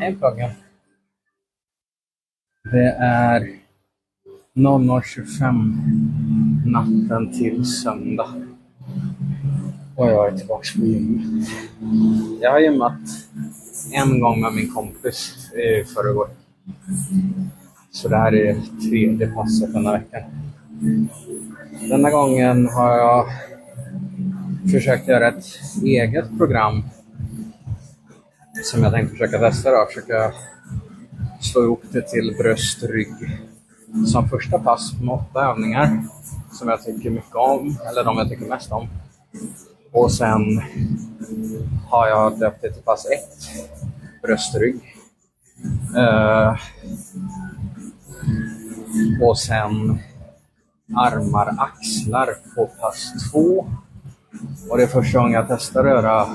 Hej fråga. Det är 00.25 natten till söndag. Och jag är tillbaka på gymmet. Jag har gymmat en gång med min kompis i förrgår. Så det här är tredje passet den här veckan. Denna gången har jag försökt göra ett eget program som jag tänkte försöka testa. Då. Försöka slå ihop det till bröst, rygg som första pass med åtta övningar som jag tycker mycket om, eller de jag tycker mest om. Och sen har jag döpt det till pass 1, bröst, rygg. Uh, och sen armar, axlar på pass 2. Och det är första gången jag testar att göra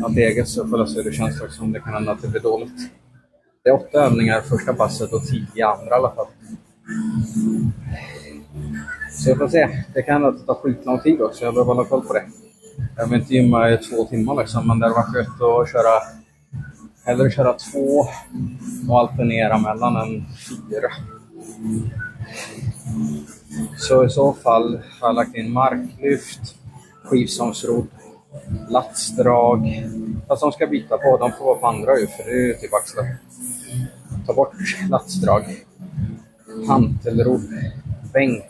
något eget så får jag se hur det känns också det kan hända att det blir dåligt. Det är åtta övningar första passet och tio andra i alla fall. Så jag får se. Det kan hända att det tar skitlång tid också. Jag behöver hålla koll på det. Jag vill inte gymma i två timmar liksom, men det hade varit skönt att köra hellre köra två och alternera mellan än fyra. Så i så fall har jag lagt in marklyft, skivstångsrodd, latsdrag. Fast de ska byta på, de får vara på andra ju, för det är ju typ axlar. Ta bort latsdrag. Hantelrodd, bänk,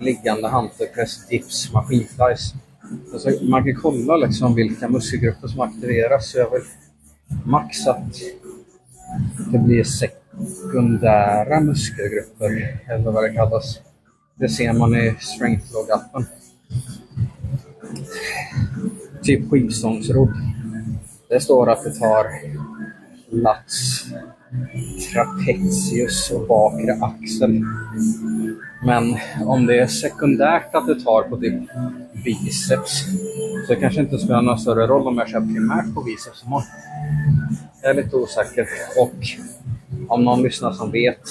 liggande hantelpress, dips, maskinflies. Alltså, man kan kolla liksom vilka muskelgrupper som aktiveras. Så jag vill max att det blir sekundära muskelgrupper, eller vad det kallas. Det ser man i strengthlog-appen. Typ skivstångsrodd. Det står att det tar lats, trapezius och bakre axel. Men om det är sekundärt att det tar på typ biceps så det kanske inte spelar någon större roll om jag kör primärt på biceps imorgon. Jag är lite osäker och om någon lyssnar som vet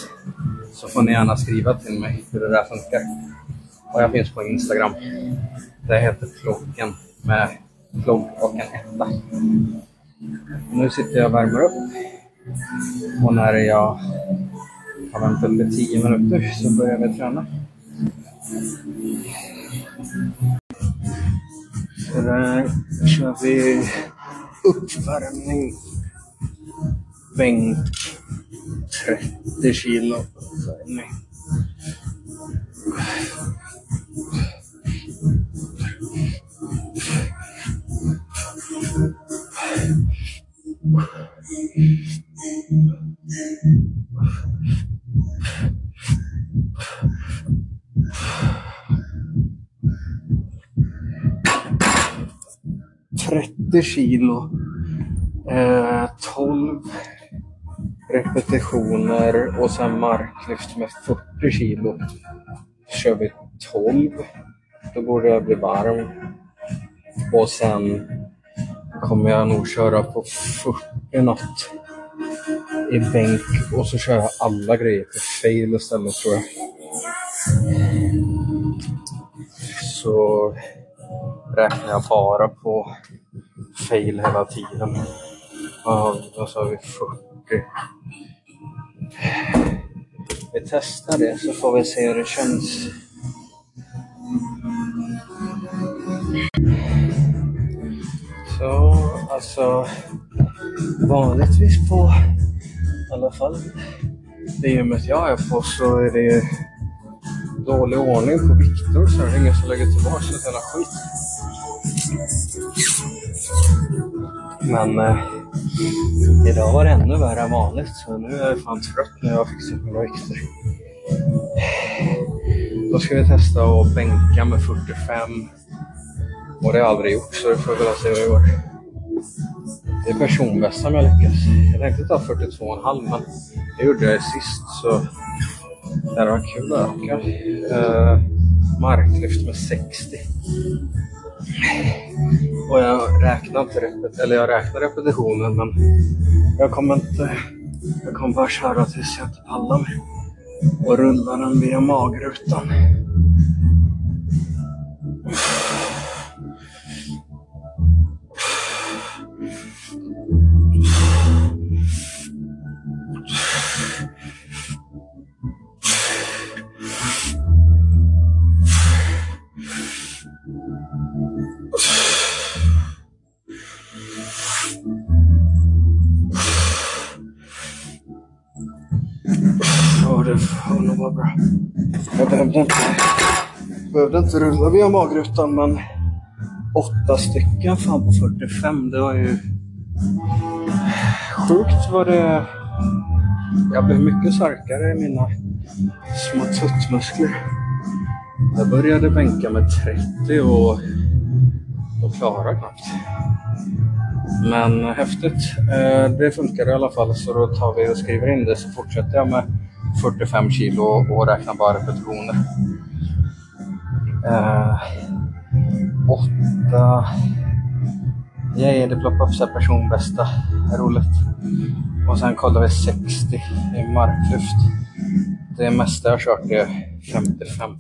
så får ni gärna skriva till mig hur det där funkar. Och jag finns på Instagram. Det heter Flocken med flogg och en etta. Nu sitter jag och värmer upp. Och när jag har värmt upp i 10 minuter så börjar vi träna. Så där kör vi uppvärmning. Bänk 30 kilo uppvärmning. Trettio kilo. Eh, 12 repetitioner och sen marklyft med 40 kilo. Kör vi 12. Då borde jag bli varm. Och sen kommer jag nog köra på 40 något i bänk och så kör jag alla grejer på fail istället tror jag. Så räknar jag bara på fail hela tiden. Vad sa vi 40. Vi testar det så får vi se hur det känns. Så alltså vanligtvis på i alla fall det gymmet jag är på så är det dålig ordning på vikter så är det ingen som lägger tillbaka ett jävla skit. Men eh, idag var det ännu värre än vanligt så nu är jag fan trött när jag har fixat mina vikter. Då ska vi testa att bänka med 45 och det har jag aldrig gjort så det får vi väl se vad jag gör. Det är personbästa om jag lyckas. Jag tänkte ta 42,5 men det gjorde jag sist så det hade varit kul att öka. Eh, marklyft med 60. Och jag räknar inte repet eller jag räknar repetitionen men jag kommer inte, jag kommer bara köra tills jag inte pallar mer. Och rullar den via magrutan. Det får nog vara bra. Jag behövde inte, behövde inte rulla via magrutan men åtta stycken fan på 45. Det var ju sjukt vad det... Jag blev mycket starkare i mina små tuttmuskler. Jag började bänka med 30 och, och klarade knappt. Men häftigt. Eh, det funkar i alla fall så då tar vi och skriver in det så fortsätter jag med 45 kilo och räknar bara repetitioner. Eh, åtta... Yay, det ploppar upp så det personbästa. Roligt. Och sen kollar vi 60 i marklyft. Det mesta jag har kört är 55.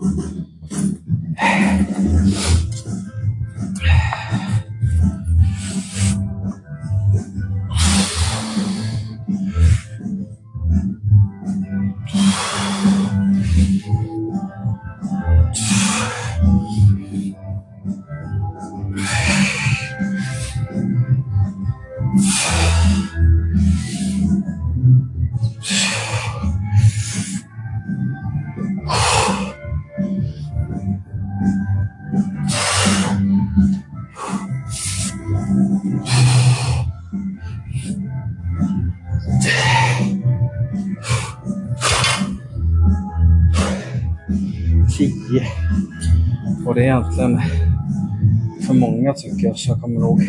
Det är egentligen för många tycker jag, så jag kommer ihåg.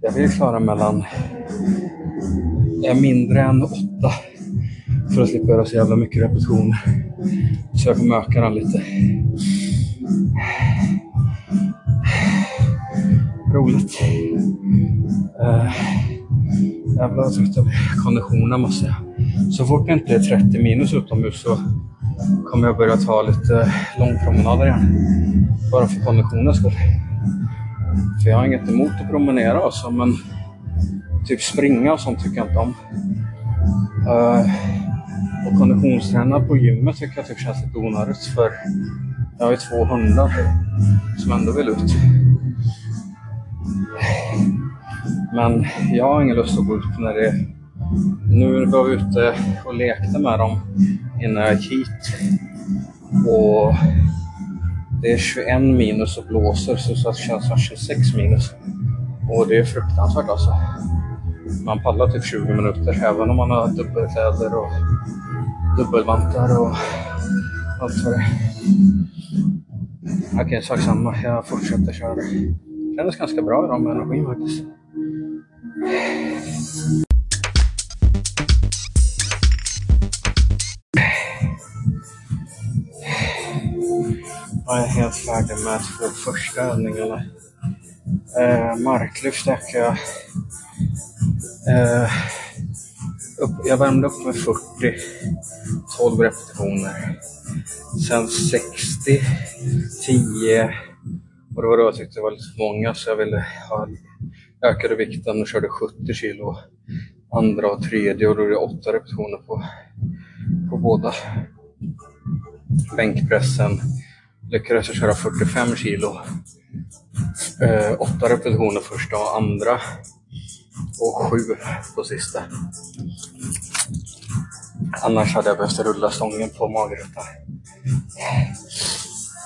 Jag vill klara mellan är mindre än åtta för att slippa göra så jävla mycket repetitioner. Så jag kommer öka den lite. Roligt. Eh, uh, jävlar vad trött jag blir. Konditionen måste jag. Så fort det inte är 30 minus utomhus så kommer jag börja ta lite långpromenader igen. Bara för konditionens skull. För jag har inget emot att promenera alltså, men typ springa och sånt tycker jag inte om. Uh, och konditionsträna på gymmet tycker jag typ känns lite onödigt för jag har ju två hundar som ändå vill ut. Men jag har ingen lust att gå ut när det är... Nu var vi ute och lekte med dem innan jag gick hit. Och det är 21 minus och blåser så det känns som 26 minus. Och det är fruktansvärt alltså. Man pallar typ 20 minuter även om man har dubbelkläder och dubbelvantar och allt vad det är. Okej, okay, sak samma. Jag fortsätter köra. Kändes ganska bra idag med energin faktiskt. Jag är helt färdig med två första övningarna. Eh, marklyft ökar jag. Eh, upp, jag värmde upp med 40, 12 repetitioner. Sen 60, 10 och det var då jag tyckte det var lite för många så jag ville ha ökade vikten och körde 70 kilo andra och tredje och då är det 8 repetitioner på, på båda. Bänkpressen lyckades jag köra 45 kilo. Eh, åtta repetitioner första och andra och sju på sista. Annars hade jag behövt rulla stången på magruta.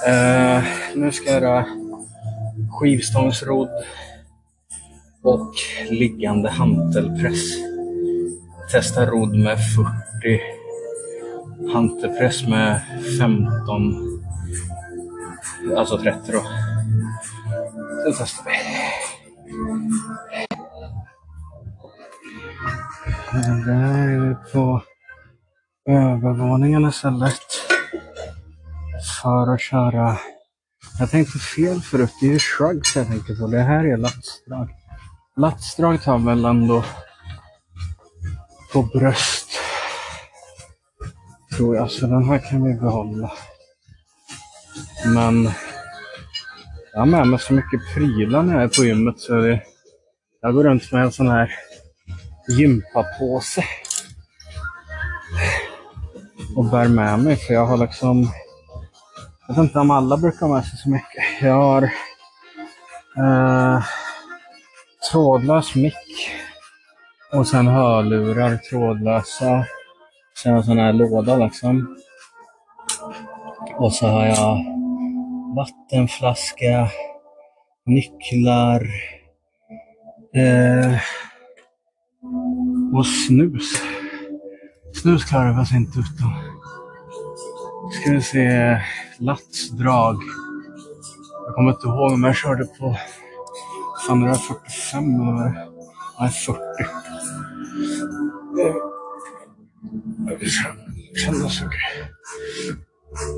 Eh, nu ska jag göra skivstångsrodd och liggande hantelpress. Testa rodd med 40, hantelpress med 15, alltså 30 då. Sen testar vi. Där är vi på övervåningen istället. För att köra jag tänkte fel förut. Det är ju shrugs jag tänker på. Det här är latsdrag. Latsdrag tar väl ändå på bröst. Tror jag. Så den här kan vi behålla. Men jag har med mig så mycket prylar när jag är på gymmet så det, jag går runt med en sån här gympapåse. Och bär med mig för jag har liksom jag vet inte om alla brukar ha med sig så mycket. Jag har eh, trådlös mick och sen hörlurar, trådlösa, Sen en sån här låda liksom. Och så har jag vattenflaska, nycklar eh, och snus. Snus klarar vi oss inte utan. Ska vi se, latsdrag. Jag kommer inte ihåg om jag körde på, fan det 45 eller vad det? Nej, 40. Det kändes okej. Tio.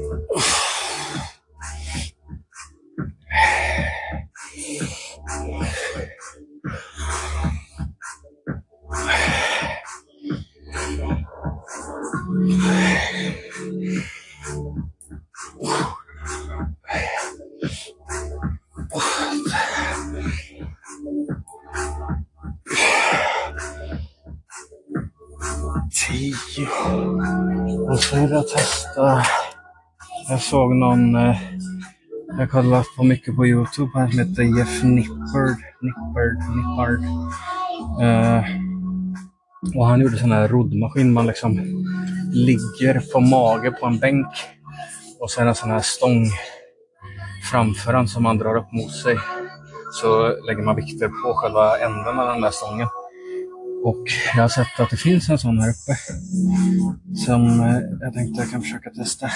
Och så är det att testa. Jag såg någon, eh, jag kollat på mycket på Youtube, han som heter Jeff Nippard. Nippard, Nippard. Eh, och han gjorde sån här roddmaskin. Man liksom ligger på mage på en bänk och sen en sån här stång framför en som man drar upp mot sig. Så lägger man vikter på själva änden av den där stången. Och jag har sett att det finns en sån här uppe. Som eh, jag tänkte jag kan försöka testa.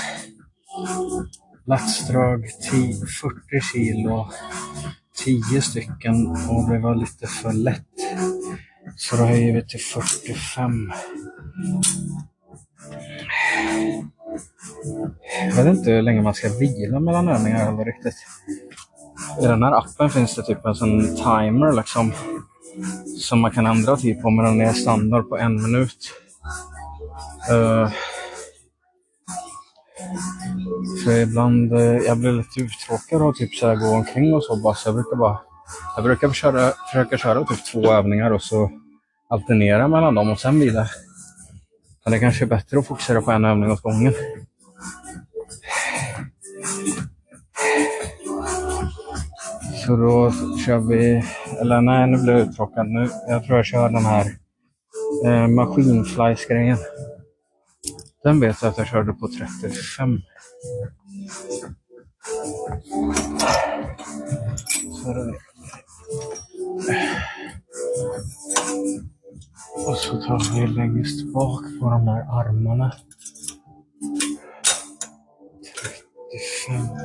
Latsdrag 10, 40 kilo. 10 stycken och det var lite för lätt. Så då höjer vi till 45. Jag vet inte hur länge man ska vila mellan övningar heller riktigt. I den här appen finns det typ en sån timer liksom. Som man kan ändra tid på, men den är standard på en minut. Uh, för ibland, eh, jag blir lite uttråkad av typ så här gå omkring och så bara, så jag brukar bara jag brukar köra, försöka köra typ två övningar och så alternera mellan dem och sen vila. Men det kanske är bättre att fokusera på en övning åt gången. Så då kör vi, eller nej nu blir jag uttråkad. Nu, jag tror jag kör den här eh, maskinflies-grejen. Den vet jag att jag körde på 35. Så. Och så tar vi längst bak på de här armarna. 35.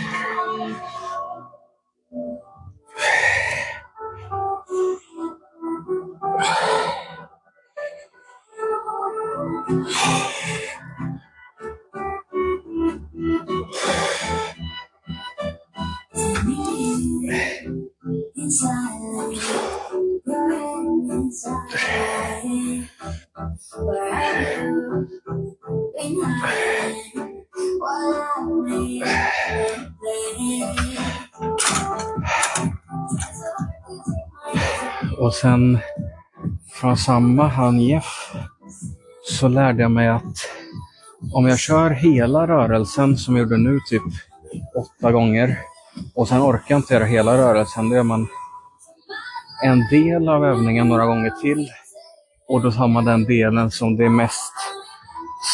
Och sen från samma han Jeff så lärde jag mig att om jag kör hela rörelsen som jag gjorde nu typ åtta gånger och sen orkar jag inte göra hela rörelsen, då gör man en del av övningen några gånger till och då tar man den delen som det är mest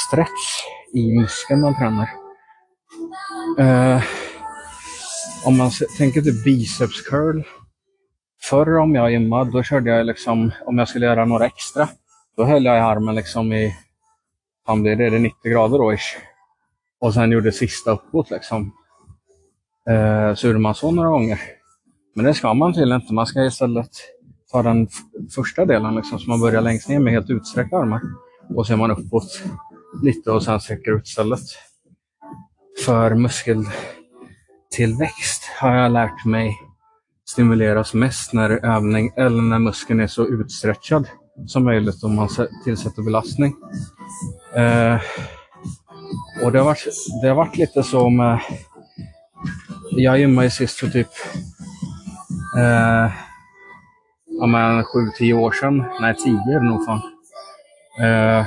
stretch i muskeln man tränar. Uh, om man tänker typ biceps curl. Förr om jag gymmade, då körde jag liksom, om jag skulle göra några extra, då höll jag i armen liksom i, fan blir det, det 90 grader då ish. Och sen gjorde sista uppåt liksom. Eh, så gjorde man så några gånger. Men det ska man tydligen inte. Man ska istället ta den första delen, liksom, så man börjar längst ner med helt utsträckta armar. Och så är man uppåt lite och sen sträcker ut istället. För muskeltillväxt har jag lärt mig stimuleras mest när övning eller när muskeln är så utstretchad som möjligt om man tillsätter belastning. Eh, och det har, varit, det har varit lite så med... Jag gymmade ju sist för typ eh, ja, men, sju, tio år sedan. Nej, tio är det nog fan. Eh,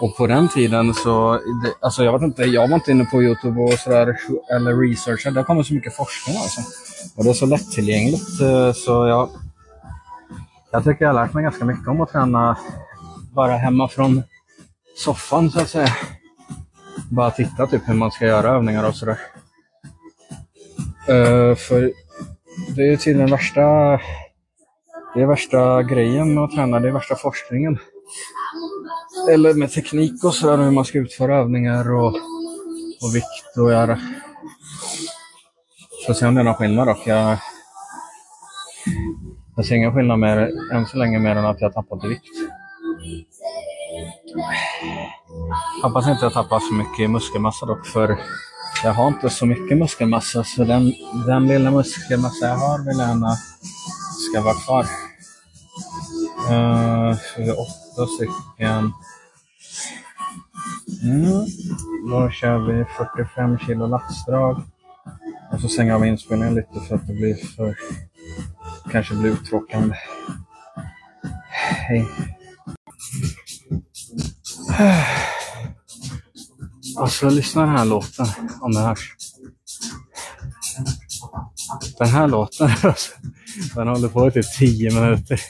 och på den tiden så, det, alltså jag vet inte, jag var inte inne på Youtube och sådär, eller researchade. Det har kommit så mycket forskning alltså. Och det är så lättillgängligt eh, så jag, jag tycker jag har lärt mig ganska mycket om att träna bara hemma från soffan så att säga. Bara titta typ hur man ska göra övningar och sådär. Uh, för det är ju tydligen värsta, det är värsta grejen med att träna, det är värsta forskningen. Eller med teknik och sådär, hur man ska utföra övningar och, och vikt och göra. Får se om det är någon skillnad dock. Jag, jag ser ingen skillnad mer, än så länge mer än att jag tappat i vikt. Hoppas inte jag tappar så mycket muskelmassa dock, för jag har inte så mycket muskelmassa, så den, den lilla muskelmassa jag har vill jag gärna ska vara kvar. Uh, åtta stycken. Mm. Då kör vi 45 kilo lastdrag. Och så stänger jag av inspelningen lite för att det blir för... kanske blir uttråkande. Hej. Alltså lyssna den här låten, om det hörs. Den här låten, alltså, den håller på i typ 10 minuter.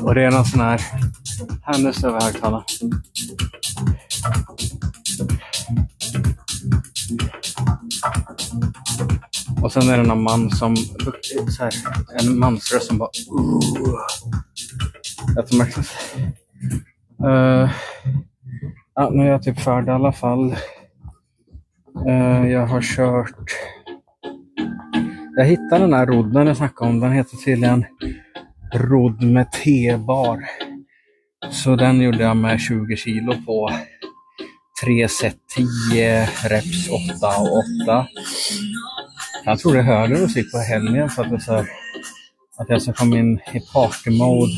Och det är någon sån här, här nu står vi högtalaren. Och sen är det någon man som, så här, en mansröst som bara uh. Jättemärkligt. Uh, ja, nu är jag typ färdig i alla fall. Uh, jag har kört... Jag hittade den här rodden jag snackade om. Den heter tydligen rodd med T-bar. Så den gjorde jag med 20 kilo på 3 set 10 reps 8 och 8. Jag tror det är högre sitta på helgen för att, det så här, att jag ska komma in i party-mode,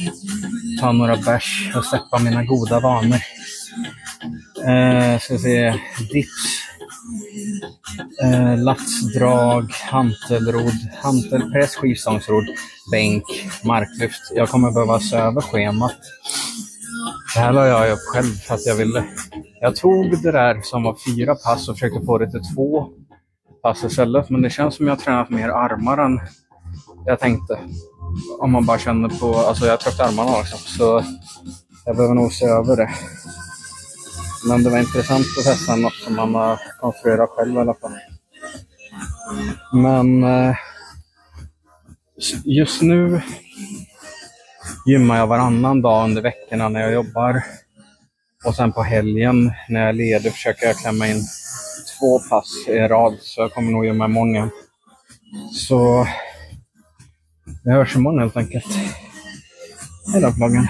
ta några bärs och släppa mina goda vanor. Eh, ska se, dips, eh, latsdrag, hantelrodd, hantelpress, skivstångsrodd, bänk, marklyft. Jag kommer behöva se över schemat. Det här la jag upp själv för att jag ville. Jag tog det där som var fyra pass och försökte få det till två pass istället. Men det känns som jag har tränat mer armar än jag tänkte. Om man bara känner på, alltså jag har trött armarna också. Så jag behöver nog se över det. Men det var intressant att testa något som man har konstruerat själv i alla fall. Men eh, just nu gymmar jag varannan dag under veckorna när jag jobbar. Och sen på helgen när jag är ledig försöker jag klämma in två pass i rad. Så jag kommer nog gymma många. Så vi hörs imorgon helt enkelt. Hej då vloggen.